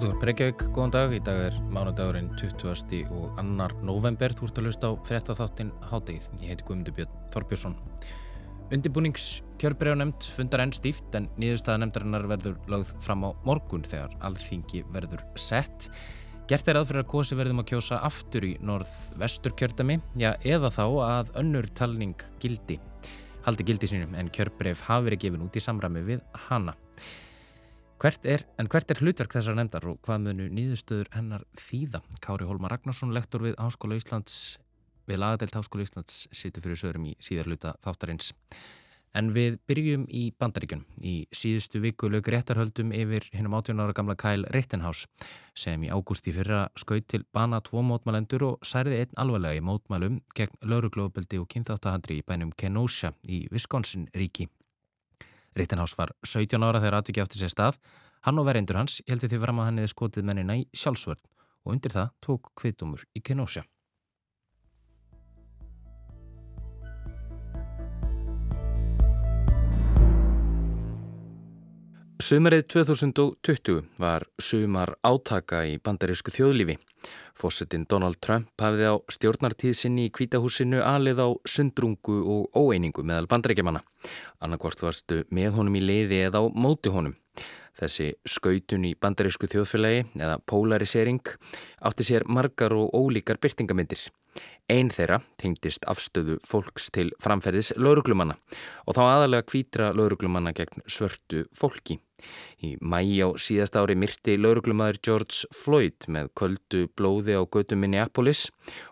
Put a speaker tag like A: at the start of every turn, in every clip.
A: Útvar Breykjavík, góðan dag. Í dag er mánudagurinn 20. og annar november. Þú ert að hlusta á frettatháttin Hátegið. Ég heiti Guðmundur Björn Þorbjörnsson. Undibúningskjörbreið á nefnd fundar enn stíft en nýðurstaða nefndarinnar verður lagð fram á morgun þegar alþingi verður sett. Gert er aðfyrir að kosi verðum að kjósa aftur í norð-vestur kjördami, já eða þá að önnur talning gildi. Haldi gildi sínum en kjörbreið hafi verið gefin út í samræmi við hana. Hvert er, en hvert er hlutverk þessar nefndar og hvað munu nýðustöður hennar þýða? Kári Holmar Ragnarsson, lektor við Háskóla Íslands, við lagadelt Háskóla Íslands, situr fyrir sögurum í síðarluta þáttarins. En við byrjum í bandaríkjun. Í síðustu viku lög réttarhöldum yfir hinnum 18 ára gamla Kyle Rittenhouse sem í ágústi fyrra skaut til bana tvo mótmælendur og særði einn alvarlega í mótmælum gegn lauruglóðbeldi og kynþáttahandri í bænum Kenosha í Wisconsin ríki. Rittenhouse var 17 ára þegar aðvikið átti sér stað. Hann og vereindur hans heldur því fram að hann hefði skotið mennina í sjálfsvörn og undir það tók kvitumur í Kenosha. Sumarið 2020 var sumar átaka í bandarísku þjóðlífi. Fossetin Donald Trump hafði á stjórnartíð sinni í kvítahúsinu alið á sundrungu og óeiningu meðal bandrækjumanna. Annarkvort varstu með honum í leiði eða á móti honum. Þessi skautun í bandarísku þjóðfélagi eða polarisering átti sér margar og ólíkar byrtingamindir. Einn þeirra tengdist afstöðu fólks til framferðis lauruglumanna og þá aðalega kvítra lauruglumanna gegn svörtu fólki. Í mæi á síðast ári myrti lauruglumadur George Floyd með köldu blóði á götu Minneapolis.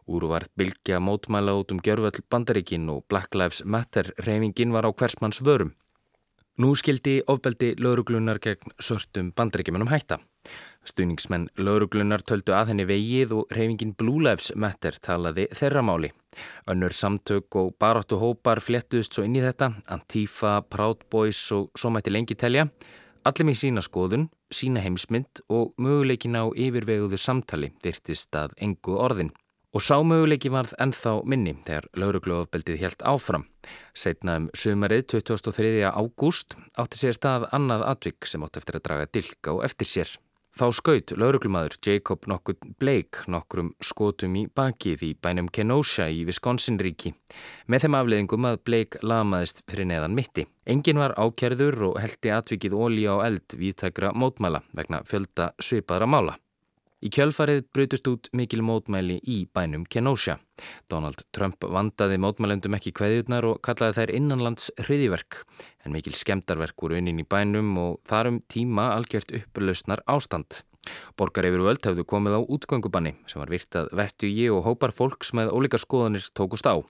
A: Úrvart bylgja mótmæla út um gjörvöld bandaríkin og Black Lives Matter reyfingin var á hversmanns vörum. Nú skildi ofbeldi lauruglunar gegn svörtum bandaríkjumunum hætta. Stuðningsmenn lauruglunar töldu að henni vegið og reyfingin Blue Lives Matter talaði þeirra máli. Önnur samtök og baróttu hópar flettuðst svo inn í þetta, Antifa, Proud Boys og svo mætti lengi telja. Allir með sína skoðun, sína heimsmynd og möguleikin á yfirveguðu samtali virtist að engu orðin. Og sá möguleiki varð ennþá minni þegar lauruglöfbeldið helt áfram. Setna um sömarið 23. ágúst átti sér stað annað atvik sem átti eftir að draga dilka og eftir sér. Þá skaut lauruglumadur Jacob nokkur Blake nokkrum skotum í bakið í bænum Kenosha í Wisconsin ríki með þeim afleðingum að Blake lamaðist fyrir neðan mitti. Engin var ákerður og heldi atvikið ólí á eld viðtækra mótmæla vegna fjölda svipaðra mála. Í kjölfarið brutust út mikil mótmæli í bænum Kenosha. Donald Trump vandaði mótmælendum ekki kveðjurnar og kallaði þær innanlands hriðiverk en mikil skemdarverk voru unnin í bænum og þarum tíma algjört upplausnar ástand. Borgar yfir völd hefðu komið á útgöngubanni sem var virtað vettu í og hópar fólks með ólíka skoðanir tókust á.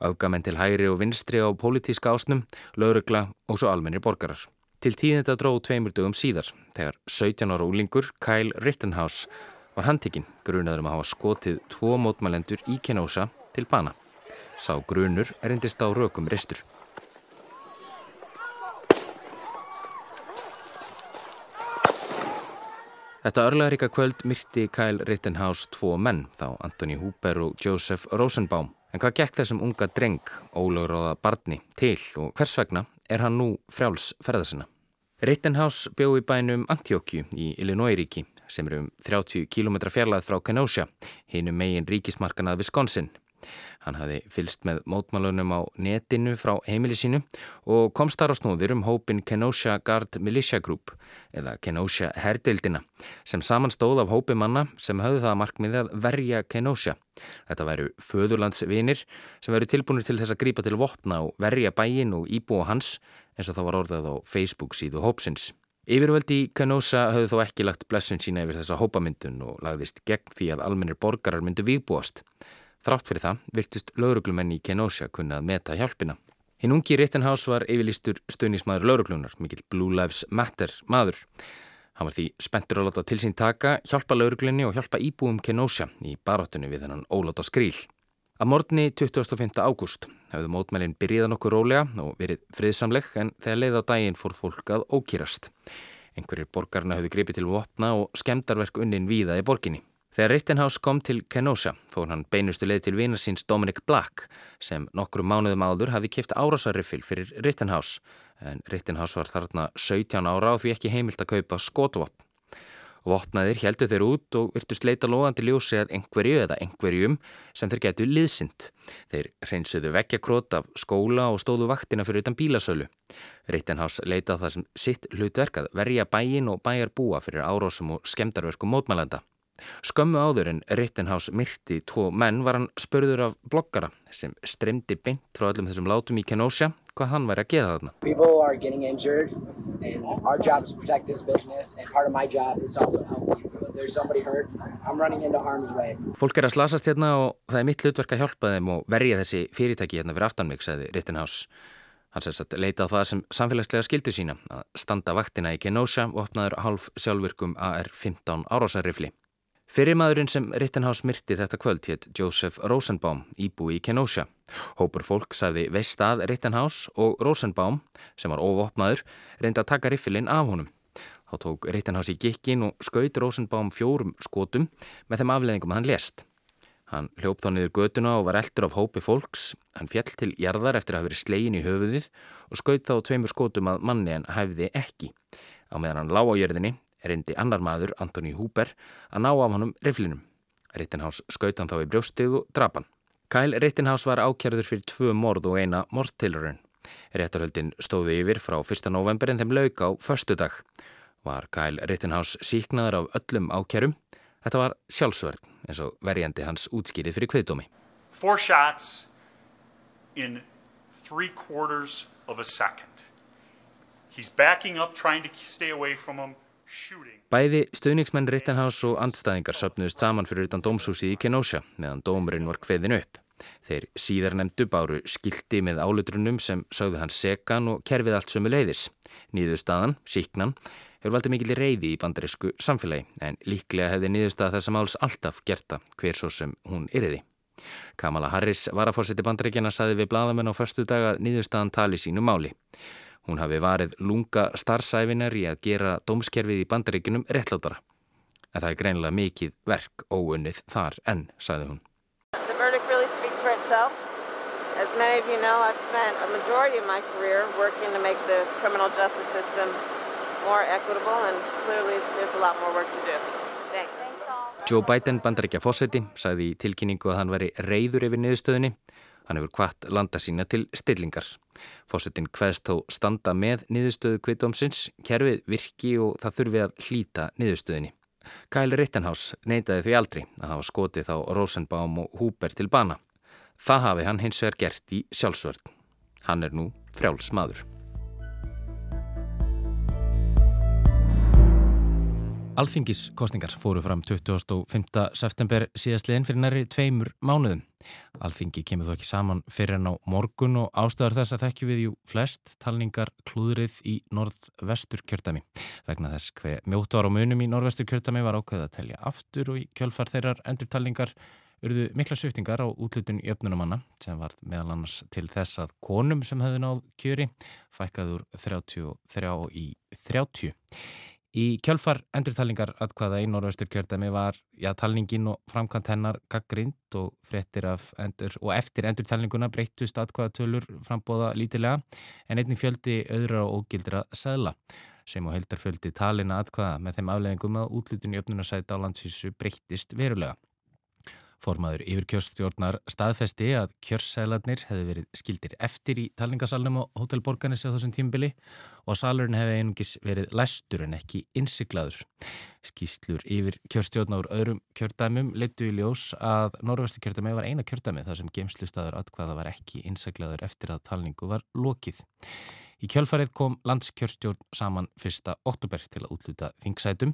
A: Öfgamenn til hægri og vinstri á pólitíska ásnum, laurugla og svo almennir borgarar. Til tíðinda dróð tveimur dögum síðar þegar 17 ára úlingur Kyle Rittenhouse var handtekinn grunaður um að hafa skotið tvo mótmælendur í Kenosha til bana. Sá grunur er endist á rökum ristur. Þetta örlaðaríka kvöld myrti Kyle Rittenhouse tvo menn, þá Anthony Hooper og Joseph Rosenbaum. En hvað gekk þessum unga dreng, ólögráða barni, til og hvers vegna er hann nú frjáls ferðasina. Rittenhouse bjó í bænum Antioquju í Illinois-ríki sem eru um 30 km fjarlæð frá Kenosha, hinu megin ríkismarkanað Wisconsin. Hann hafi fylst með mótmálunum á netinu frá heimili sínu og komst þar á snúður um hópin Kenosha Guard Militia Group eða Kenosha herdeildina sem samanstóð af hópi manna sem höfðu það markmiði að verja Kenosha. Þetta væru föðurlandsvinir sem veru tilbúinir til þess að grípa til vopna og verja bæin og íbúa hans eins og það var orðað á Facebook síðu hópsins. Yfirvöldi í Kenosha höfðu þó ekki lagt blessun sína yfir þessa hópamyndun og lagðist gegn því að almennir borgarar myndu výbúast. Þrátt fyrir það virtust lauruglumenn í Kenosha kunnað meta hjálpina. Hinn ungi Rittenhouse var yfirlistur stöðnismæður lauruglunar, mikill Blue Lives Matter maður. Hann var því spenntur að láta til sín taka, hjálpa lauruglunni og hjálpa íbúum Kenosha í baróttunni við hennan óláta skríl. Að morgunni 25. ágúst hafðu mótmælinn byrjiðan okkur rólega og verið friðsamleg en þegar leið á daginn fór fólk að ókýrast. Einhverjir borgarna hafðu gripið til vopna og skemdarverk unnin víða í borginni. Þegar Rittenhouse kom til Kenosha fór hann beinustu leið til vinarsins Dominic Black sem nokkru mánuðum áður hafi kipt árásarriffil fyrir Rittenhouse en Rittenhouse var þarna 17 ára og því ekki heimilt að kaupa skotvopn. Vopnaðir heldu þeir út og virtust leita logandi ljósi að einhverju eða einhverjum sem þeir getu liðsind. Þeir reynsuðu vekkjakrót af skóla og stóðu vaktina fyrir utan bílasölu. Rittenhouse leita það sem sitt hlutverk að verja bæin og bæjar búa fyrir árásum og skemdarverkum mótmælanda. Skömmu áður en Rittenhouse myrti tvo menn var hann spörður af bloggara sem stremdi beint frá öllum þessum látum í Kenosha hvað hann væri að geða þarna.
B: People are getting injured and our job is to protect this business and part of my job is also help. If there's somebody hurt, I'm running into harm's way.
A: Fólk er að slasast hérna og það er mitt hlutverk að hjálpa þeim og verja þessi fyrirtæki hérna fyrir aftanmygg, sagði Rittenhouse. Hann sérst að leita á það sem samfélagslega skildu sína að standa vaktina í Kenosha og opnaður hálf sjálfvirkum AR-15 árásarrifli. Fyrirmaðurinn sem Rittenhouse myrti þetta kvöld hétt Joseph Rosenbaum, íbúi í Kenosha. Hópur fólk sagði veist að Rittenhouse og Rosenbaum, sem var ofopnaður, reyndi að taka riffilinn af honum. Þá tók Rittenhouse í gikkin og skaut Rosenbaum fjórum skotum með þeim afleðingum hann lést. Hann hljópt þá niður göduna og var eldur af hópi fólks. Hann fjall til jarðar eftir að hafa verið slegin í höfuðið og skaut þá tveimur skotum að manni en hæfði ekki. Á meðan hann lág á jörðinni reyndi annar maður, Antoni Húber, að ná af honum riflinum. Rittenhouse skaut hann þá í brjóstið og drapan. Kyle Rittenhouse var ákjærður fyrir tvö mord og eina mordtilurinn. Réttarhöldin stóði yfir frá 1. november en þeim lauk á förstu dag. Var Kyle Rittenhouse síknaður af öllum ákjærum? Þetta var sjálfsverð eins og verjandi hans útskýrið fyrir kveðdómi.
C: Four shots in three quarters of a second. He's backing up trying to stay away from him.
A: Bæði stuðningsmenn Rittenhouse og andstæðingar söpnuðist saman fyrir utan dómshúsið í Kenosha meðan dómurinn var hveðin upp. Þeir síðar nefndu báru skildi með álutrunum sem sögðu hans sekan og kerfið allt sömu leiðis. Nýðustadan, síknan, hefur valdið mikil reyði í bandarísku samfélagi en líklega hefði nýðustad þessa máls alltaf gerta hver svo sem hún yriði. Kamala Harris, varafórseti bandaríkjana, saði við bladamenn á förstu dag að nýðustadan tali sínu máli. Hún hafi varið lunga starfsæfinar í að gera dómskerfið í bandaríkunum réttlátara. En það er greinilega mikið verk óunnið þar enn, sagði hún.
D: Really you know.
A: Joe Biden, bandaríkja fósetti, sagði í tilkynningu að hann veri reyður yfir niðurstöðinni. Hann hefur kvart landa sína til stillingar. Fósettin hvaðst þó standa með niðurstöðu kvittómsins, kerfið virki og það þurfi að hlýta niðurstöðinni. Kyle Rittenhouse neytaði því aldrei að hafa skotið þá Rosenbaum og Huber til bana. Það hafi hann hins vegar gert í sjálfsvörð. Hann er nú frjáls Alþingiskostningar fóru fram 25. september síðastliðin fyrir næri tveimur mánuðum. Alþingi kemur þó ekki saman fyrir en á morgun og ástæðar þess að þekkju við jú flest talningar klúðrið í norð-vestur kjörtami. Vegna þess hver mjótt var á munum í norð-vestur kjörtami var ákveð að telja aftur og í kjölfar þeirrar endur talningar urðu mikla sviftingar á útlutun í öfnunumanna sem var meðal annars til þess að konum sem hefði náð kjöri fækkaður 33 í 30. Í kjölfar endurtalningar atkvaða í norðvestur kjördæmi var já, talningin og framkvæmt hennar gaggrind og, endur, og eftir endurtalninguna breyttust atkvaðatölur frambóða lítilega en einnig fjöldi öðra og ógildra segla sem og heldar fjöldi talina atkvaða með þeim afleðingum að útlutun í öfnunarsæti á landsvísu breyttist verulega. Formaður yfir kjörstjórnar staðfesti að kjörssælarnir hefði verið skildir eftir í talningasalunum á Hotel Borganes á þessum tímbili og salurinn hefði einungis verið læstur en ekki innsiklaður. Skýslur yfir kjörstjórnar úr öðrum kjördæmum leittu í ljós að Norrvestu kjördæmi var eina kjördæmi þar sem geimslustadur atkvaða var ekki innsiklaður eftir að talningu var lokið. Í kjölfarið kom landskjörstjórn saman 1. oktober til að útluta þingsætum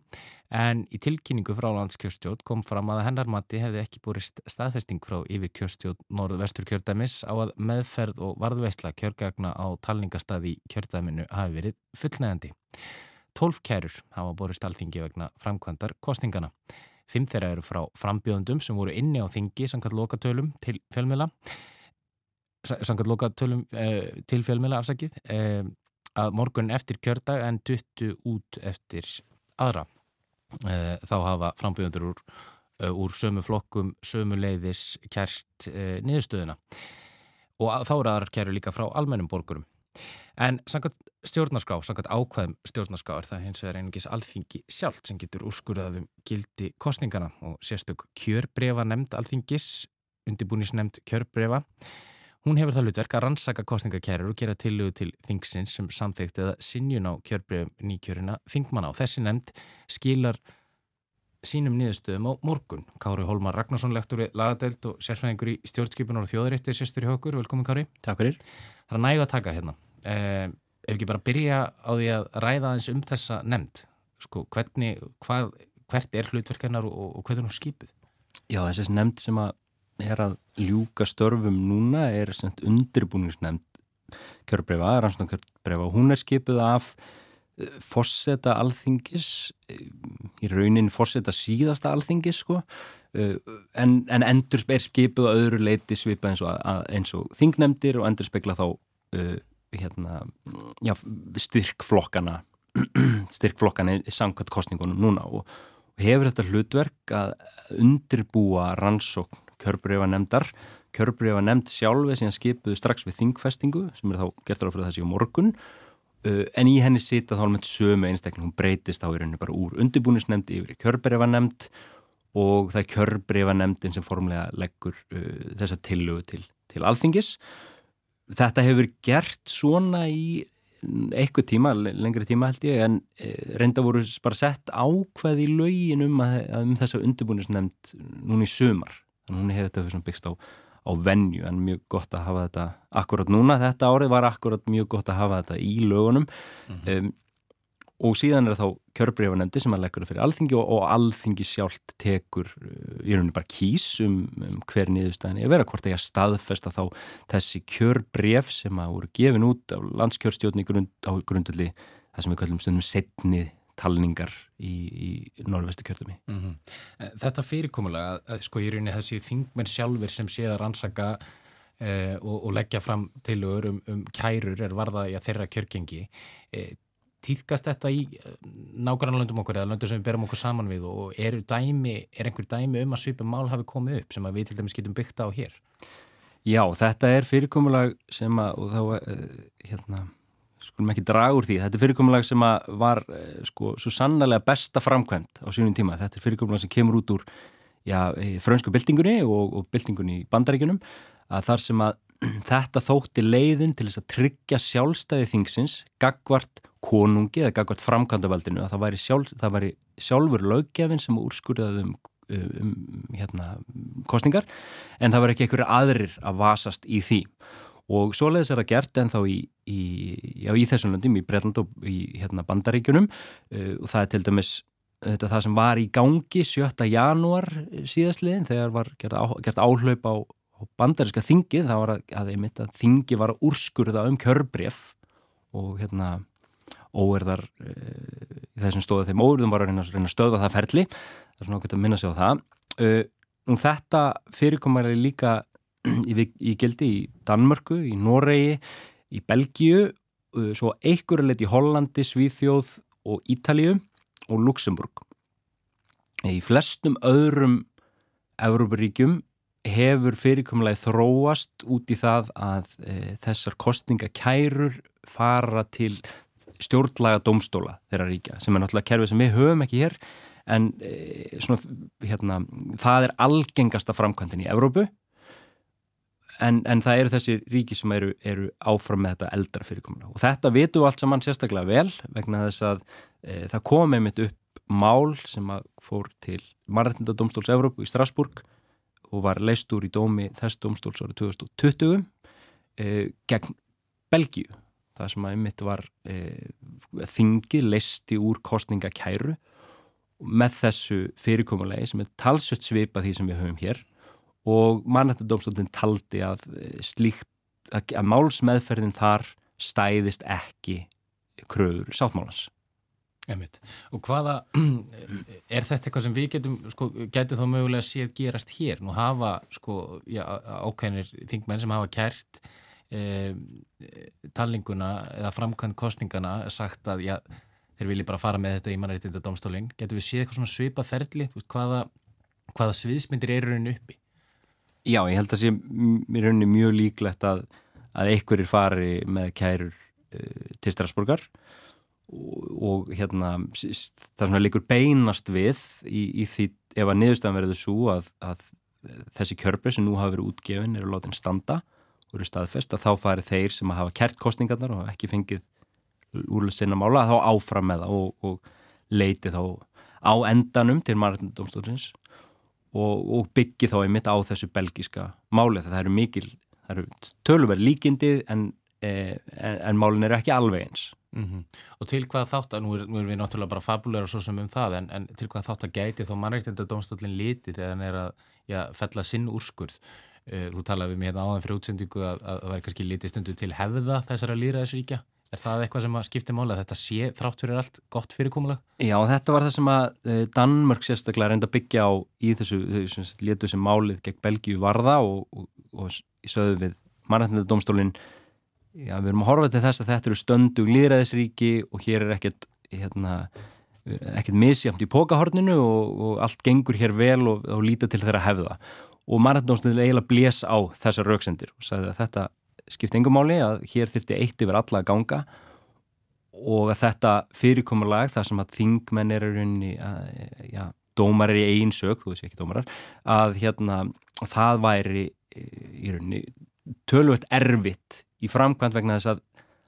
A: en í tilkynningu frá landskjörstjórn kom fram að hennarmatti hefði ekki búrist staðfesting frá yfir kjörstjórn norð-vestur kjördæmis á að meðferð og varðveisla kjörgagna á talningastadi kjördæminu hafi verið fullnægandi. Tólf kærur hafa búrist alþingi vegna framkvæmdar kostingana. Fimm þeirra eru frá frambjöðundum sem voru inni á þingi samkvæmt lokatölum til fjölmjöla samkvæmt loka tölum eh, til fjölmjöla afsakið eh, að morgun eftir kjördag en duttu út eftir aðra. Eh, þá hafa frambjöðundur úr, eh, úr sömu flokkum, sömu leiðis kært eh, niðurstöðuna. Og þá eru aðrar kæru líka frá almennum borgurum. En samkvæmt stjórnarská, samkvæmt ákvæðum stjórnarská er það hins vegar einungis alþingi sjálft sem getur úrskurðaðum gildi kostningana og sérstök kjörbrefa nefnd alþingis, undirbúnisnefnd kjörbrefa. Hún hefur það hlutverk að rannsaka kostningakærur og gera tillögu til þingsins sem samþygt eða sinjun á kjörbrefum nýkjörina þingmanna og þessi nefnd skilar sínum niðurstöðum á morgun. Kári Holmar Ragnarsson, lektor í lagadelt og sérfæðingur í stjórnskipunar og þjóðarittir sérstur í okkur. Velkomin Kári.
E: Takk fyrir.
A: Það er nægu að taka hérna. Eh, ef ekki bara byrja á því að ræða eins um þessa nefnd. Sko, hvernig, hvað, hvert er hlutverkennar og, og hvernig hún skipuð?
E: Já, þessi nefnd sem að er að ljúka störfum núna er undirbúningsnefnd kjörbrefa, rannsóna kjörbrefa hún er skipuð af fórseta alþingis í raunin fórseta síðasta alþingis sko. En, en endur er skipuð á öðru leiti svipað eins og, og þingnemdir og endur spekla þá uh, hérna, já, styrkflokkana styrkflokkana í samkvæmt kostningunum núna. Og, og hefur þetta hlutverk að undirbúa rannsókn kjörbrefa nefnd sjálfi sem skipuðu strax við þingfestingu sem er þá gert áfrið þessi á morgun Uh, en í henni sita þá alveg sömu einstaklega, hún breytist þá í rauninu bara úr undirbúnisnefnd yfir í kjörbrefanemnd og það er kjörbrefanemndin sem formlega leggur uh, þessa tillögu til, til alþingis. Þetta hefur gert svona í eitthvað tíma, lengri tíma held ég, en uh, reynda voru bara sett ákveð í laugin um, að, um þessa undirbúnisnefnd núna í sömar. Þannig hún hefur þetta byggst á á venju en mjög gott að hafa þetta akkurat núna, þetta árið var akkurat mjög gott að hafa þetta í lögunum mm -hmm. um, og síðan er þá kjörbrífanemdi sem að leggur það fyrir alþingi og, og alþingi sjálft tekur uh, í rauninni bara kýs um, um hver niðurstæðin er að vera hvort ekki að staðfesta þá þessi kjörbríf sem að voru gefin út á landskjörstjóðni grund, á grundulli það sem við kallum stundum setnið talningar í, í norðvestu kjörðumi. Mm
A: -hmm. Þetta fyrirkomulega, að, sko ég rauninni þessi þingmenn sjálfur sem sé að rannsaka eh, og, og leggja fram tilur um, um kærur er varða í að þeirra kjörgengi. Eh, týðkast þetta í eh, nákvæmlega löndum okkur eða löndur sem við berum okkur saman við og er, dæmi, er einhver dæmi um að svipum mál hafi komið upp sem við til dæmis getum byggt á hér?
E: Já, þetta er fyrirkomulega sem að, og þá, eh, hérna, skulum ekki draga úr því, þetta er fyrirkomulag sem var eh, sko svo sannlega besta framkvæmt á sínum tíma, þetta er fyrirkomulag sem kemur út úr já, frönsku byltingunni og, og byltingunni í bandaríkunum að þar sem að þetta þótti leiðin til þess að tryggja sjálfstæði þingsins gagvart konungi eða gagvart framkvæmdavaldinu að það væri, sjálf, það væri sjálfur löggefin sem úrskurðaði um, um hérna, kostningar en það var ekki einhverju aðrir að vasast í því og svoleiðis er það gert en þá í, í, í þessum löndum, í Breitland og í hérna, bandaríkunum uh, og það er til dæmis þetta það sem var í gangi 7. janúar síðastliðin þegar var gert, áhlaup á, á bandaríska þingið, það var að, að, einmitt, að þingi var að úrskurða um kjörbref og hérna óerðar uh, í þessum stóðu þeim óerðum var að reyna, reyna að stöða það ferli það er svona okkur að minna sig á það og þetta fyrirkomari líka í, í gildi í Danmörku, í Noregi, í Belgíu, uh, svo einhverjuleitt í Hollandi, Svíþjóð og Ítalíu og Luxemburg. Í flestum öðrum Európaríkjum hefur fyrirkomlega þróast út í það að e, þessar kostningakærur fara til stjórnlaga domstóla þeirra ríkja sem er náttúrulega kerfið sem við höfum ekki hér en e, svona, hérna, það er algengasta framkvæmdinn í Evrópu en, en það eru þessi ríki sem eru, eru áfram með þetta eldra fyrirkomuna og þetta vitum við allt saman sérstaklega vel vegna þess að e, það kom einmitt upp mál sem fór til Marrættindadómstóls Evrópu í Strasburg og var leist úr í dómi þess dómstóls árið 2020 e, gegn Belgíu. Það sem að einmitt var e, þingið leisti úr kostningakæru með þessu fyrirkomulegi sem er talsvett svipa því sem við höfum hér og mannættadómsdóttin taldi að eh, slíkt, að, að málsmeðferðin þar stæðist ekki kröður sáttmálans.
A: Einmitt. Og hvaða, er þetta eitthvað sem við getum, sko, getum þá mögulega séð gerast hér? Nú hafa, sko, já, ákveðinir þingmenn sem hafa kært e, talninguna eða framkvæmt kostningana sagt að, já, þeir vilji bara fara með þetta í mannættinda domstólinn. Getum við séð eitthvað svona svipað ferli? Hvaða, hvaða sviðsmyndir eru henni uppi?
E: Já, ég held að sé mér rauninni mjög líklegt að, að einhverjir fari með kærur uh, til Strasburgar og, og hérna það svona líkur beinast við í, í því ef að niðurstæðan verður svo að, að þessi kjörbreyð sem nú hafa verið útgefin eru látin standa og eru staðfest að þá fari þeir sem að hafa kert kostningarnar og ekki fengið úrlega sinna mála þá áfram með það og, og leiti þá á endanum til margindumstofnsins og, og byggi þá einmitt á þessu belgiska máli það eru mikil, það eru tölverð líkindi en, eh, en, en málin eru ekki alveg eins.
A: Mm -hmm. Og til hvað þátt að, nú, er, nú erum við náttúrulega bara fabulegar og svo sem um það en, en til hvað þátt að gæti þá mannreitindadómstoflin liti þegar hann er að já, fella sinn úrskurð? Uh, þú talaði um hérna áðan fyrir útsendingu að það væri kannski litið stundu til hefða þessara líraðisríkja Er það eitthvað sem skiptir mála að þetta sé þrátt fyrir allt gott fyrirkomulag?
E: Já, þetta var það sem að eh, Danmörk sérstaklega reynda að byggja á í þessu, þessu letu sem málið gegn Belgíu varða og, og, og í söðu við mannættinadómstólinn Já, við erum að horfa til þess að þetta eru stöndu líðræðisríki og hér er ekkert hérna, ekkert misjamt í pókahorninu og, og allt gengur hér vel og, líta til þeirra hefða og mannættinadómstólinn eiginlega blés á þessar rauksendir og sagði að þetta skipt engumáli að hér þurfti eitt yfir alla að ganga og að þetta fyrirkomulag þar sem að þingmenn er raunni, að, já, dómar er í einn sög, þú veist ekki dómarar, að hérna það væri í raunni tölvöld erfitt í framkvæmt vegna þess að,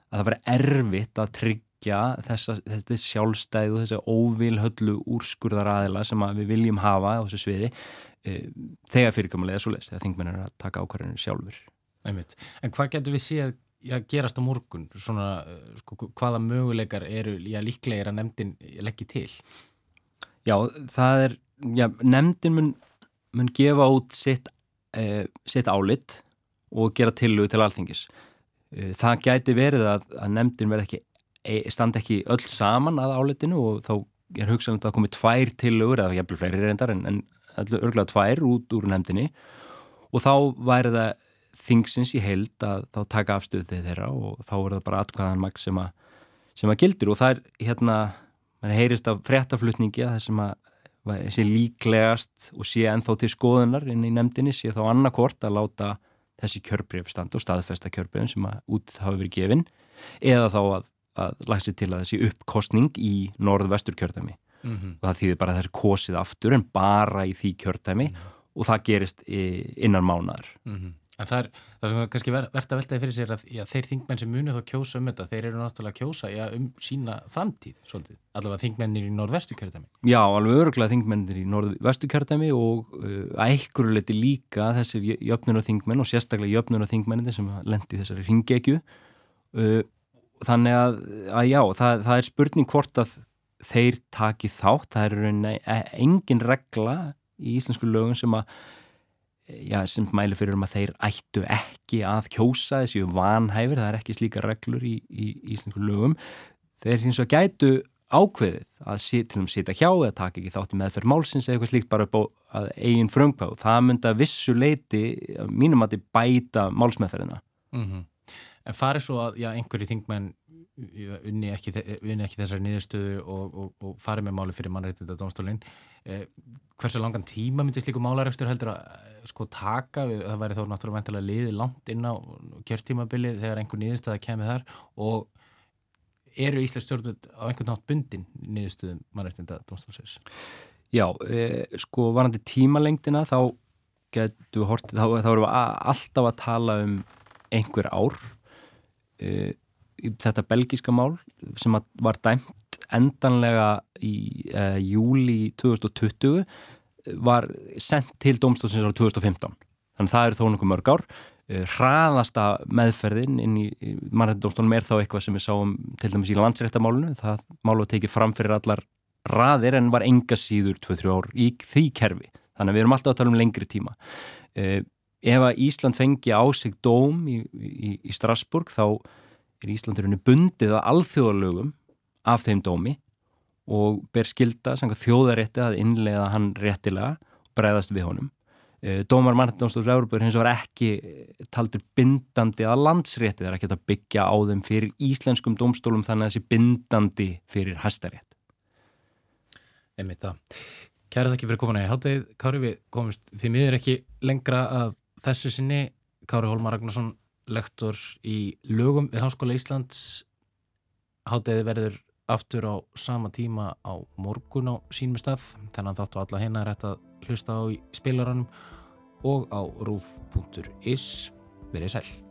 E: að það væri erfitt að tryggja þessa, þessi sjálfstæðu og þessi óvilhöllu úrskurðaraðila sem við viljum hafa á þessu sviði e, þegar fyrirkomulega er svo leiðist, þegar þingmenn er að taka ákvarðinu sjálfur.
A: Einmitt. En hvað getur við séð að gerast á morgun? Svona, eh, sko, hvaða möguleikar eru já, líklegir að nefndin leggji til?
E: Já, það er, já, nefndin mun, mun gefa út sitt, eh, sitt álit og gera tillugu til alþingis. Eh, það gæti verið að, að nefndin verð ekki, e, standa ekki öll saman að álitinu og þá er hugsanlega að komið tvær tillugur, eða jæfnvel fleiri reyndar en, en örgulega tvær út úr nefndinni og þá væri það þingsins í heild að þá taka afstöðið þeirra og þá er það bara atkvæðan magt sem, sem að gildir og það er hérna, mann heyrist af fréttaflutningi að það sem að sé líklegast og sé ennþá til skoðunar inn í nefndinni sé þá annarkort að láta þessi kjörbreyf standa og staðfesta kjörbreyfum sem að út hafa verið gefin eða þá að, að lagsi til að þessi uppkostning í norð-vestur kjördæmi mm -hmm. og það þýðir bara að það er kosið aftur en bara í því kjördæmi mm -hmm. og það gerist innan mánar mm
A: -hmm. En það er, það sem kannski verðt að veltaði fyrir sér að já, þeir þingmenn sem muni þá kjósa um þetta, þeir eru náttúrulega að kjósa já, um sína framtíð, svolítið, allavega þingmennir í norðvestu kjörðami.
E: Já, alveg öruglega þingmennir í norðvestu kjörðami og uh, leti líka þessir jöfnur og þingmenn og sérstaklega jöfnur og þingmennir sem lendi þessari ringegju. Uh, þannig að, að já, það, það er spurning hvort að þeir taki þátt, það er engin regla í íslensku lögum sem að já, sem mæli fyrir um að þeir ættu ekki að kjósa þessi vanhæfir, það er ekki slíka reglur í, í, í íslensku lögum. Þeir finnst að gætu ákveðið að til og með sita hjá eða taka ekki þátti meðferð málsins eða eitthvað slíkt bara upp á eigin fröngpá það myndi að vissu leiti mínum að þið bæta málsmeðferðina.
A: Mm -hmm. En farið svo að já, einhverju þingmenn unni ekki, ekki þessari niðurstöðu og, og, og farið með máli fyrir mannreitinda domstólinn eh, hversu langan tíma myndi slíku málaregstur heldur að eh, sko taka? Það væri þó náttúrulega vantilega liði langt inn á kjörtímabilið þegar einhver niðurstöða kemur þar. Og eru Íslands stjórnvöld á einhvern nátt bundin niðurstöðum mannreitinda domstólsins?
E: Já, eh, sko varandi tímalengdina þá getur hortið, þá, þá erum við alltaf að tala um einhver ár. Eh, þetta belgíska mál sem var dæmt endanlega í uh, júli 2020 var sendt til domstofsins á 2015 þannig að það eru þó nokkuð mörg ár. Uh, hraðasta meðferðin inn í, mannrættindómstónum er þá eitthvað sem við sáum til dæmis í landsréttamálunu það málu að tekið fram fyrir allar raðir en var enga síður 2-3 ár í því kerfi. Þannig að við erum alltaf að tala um lengri tíma. Uh, ef að Ísland fengi á sig dóm í, í, í Strasburg þá er Íslandurinn bundið að alþjóðalögum af þeim dómi og ber skilda þjóðarétti að innlega hann réttilega og breyðast við honum. Eh, dómar mannættinámsdóðs Európa hins var ekki taldur bindandi að landsrétti, það er ekki að byggja á þeim fyrir íslenskum dómstólum þannig að þessi bindandi fyrir hæstarétt.
A: Emið það. Kæra þakki fyrir komuna í háttegið. Kári við komumst því miður ekki lengra að þessu sinni. Kári Hólmar Ragnarsson lektor í lögum við Háskóla Íslands. Hátteði verður aftur á sama tíma á morgun á sínum stað. Þannig að þáttu alla hérna er hægt að hlusta á í spilaranum og á rúf.is verið sæl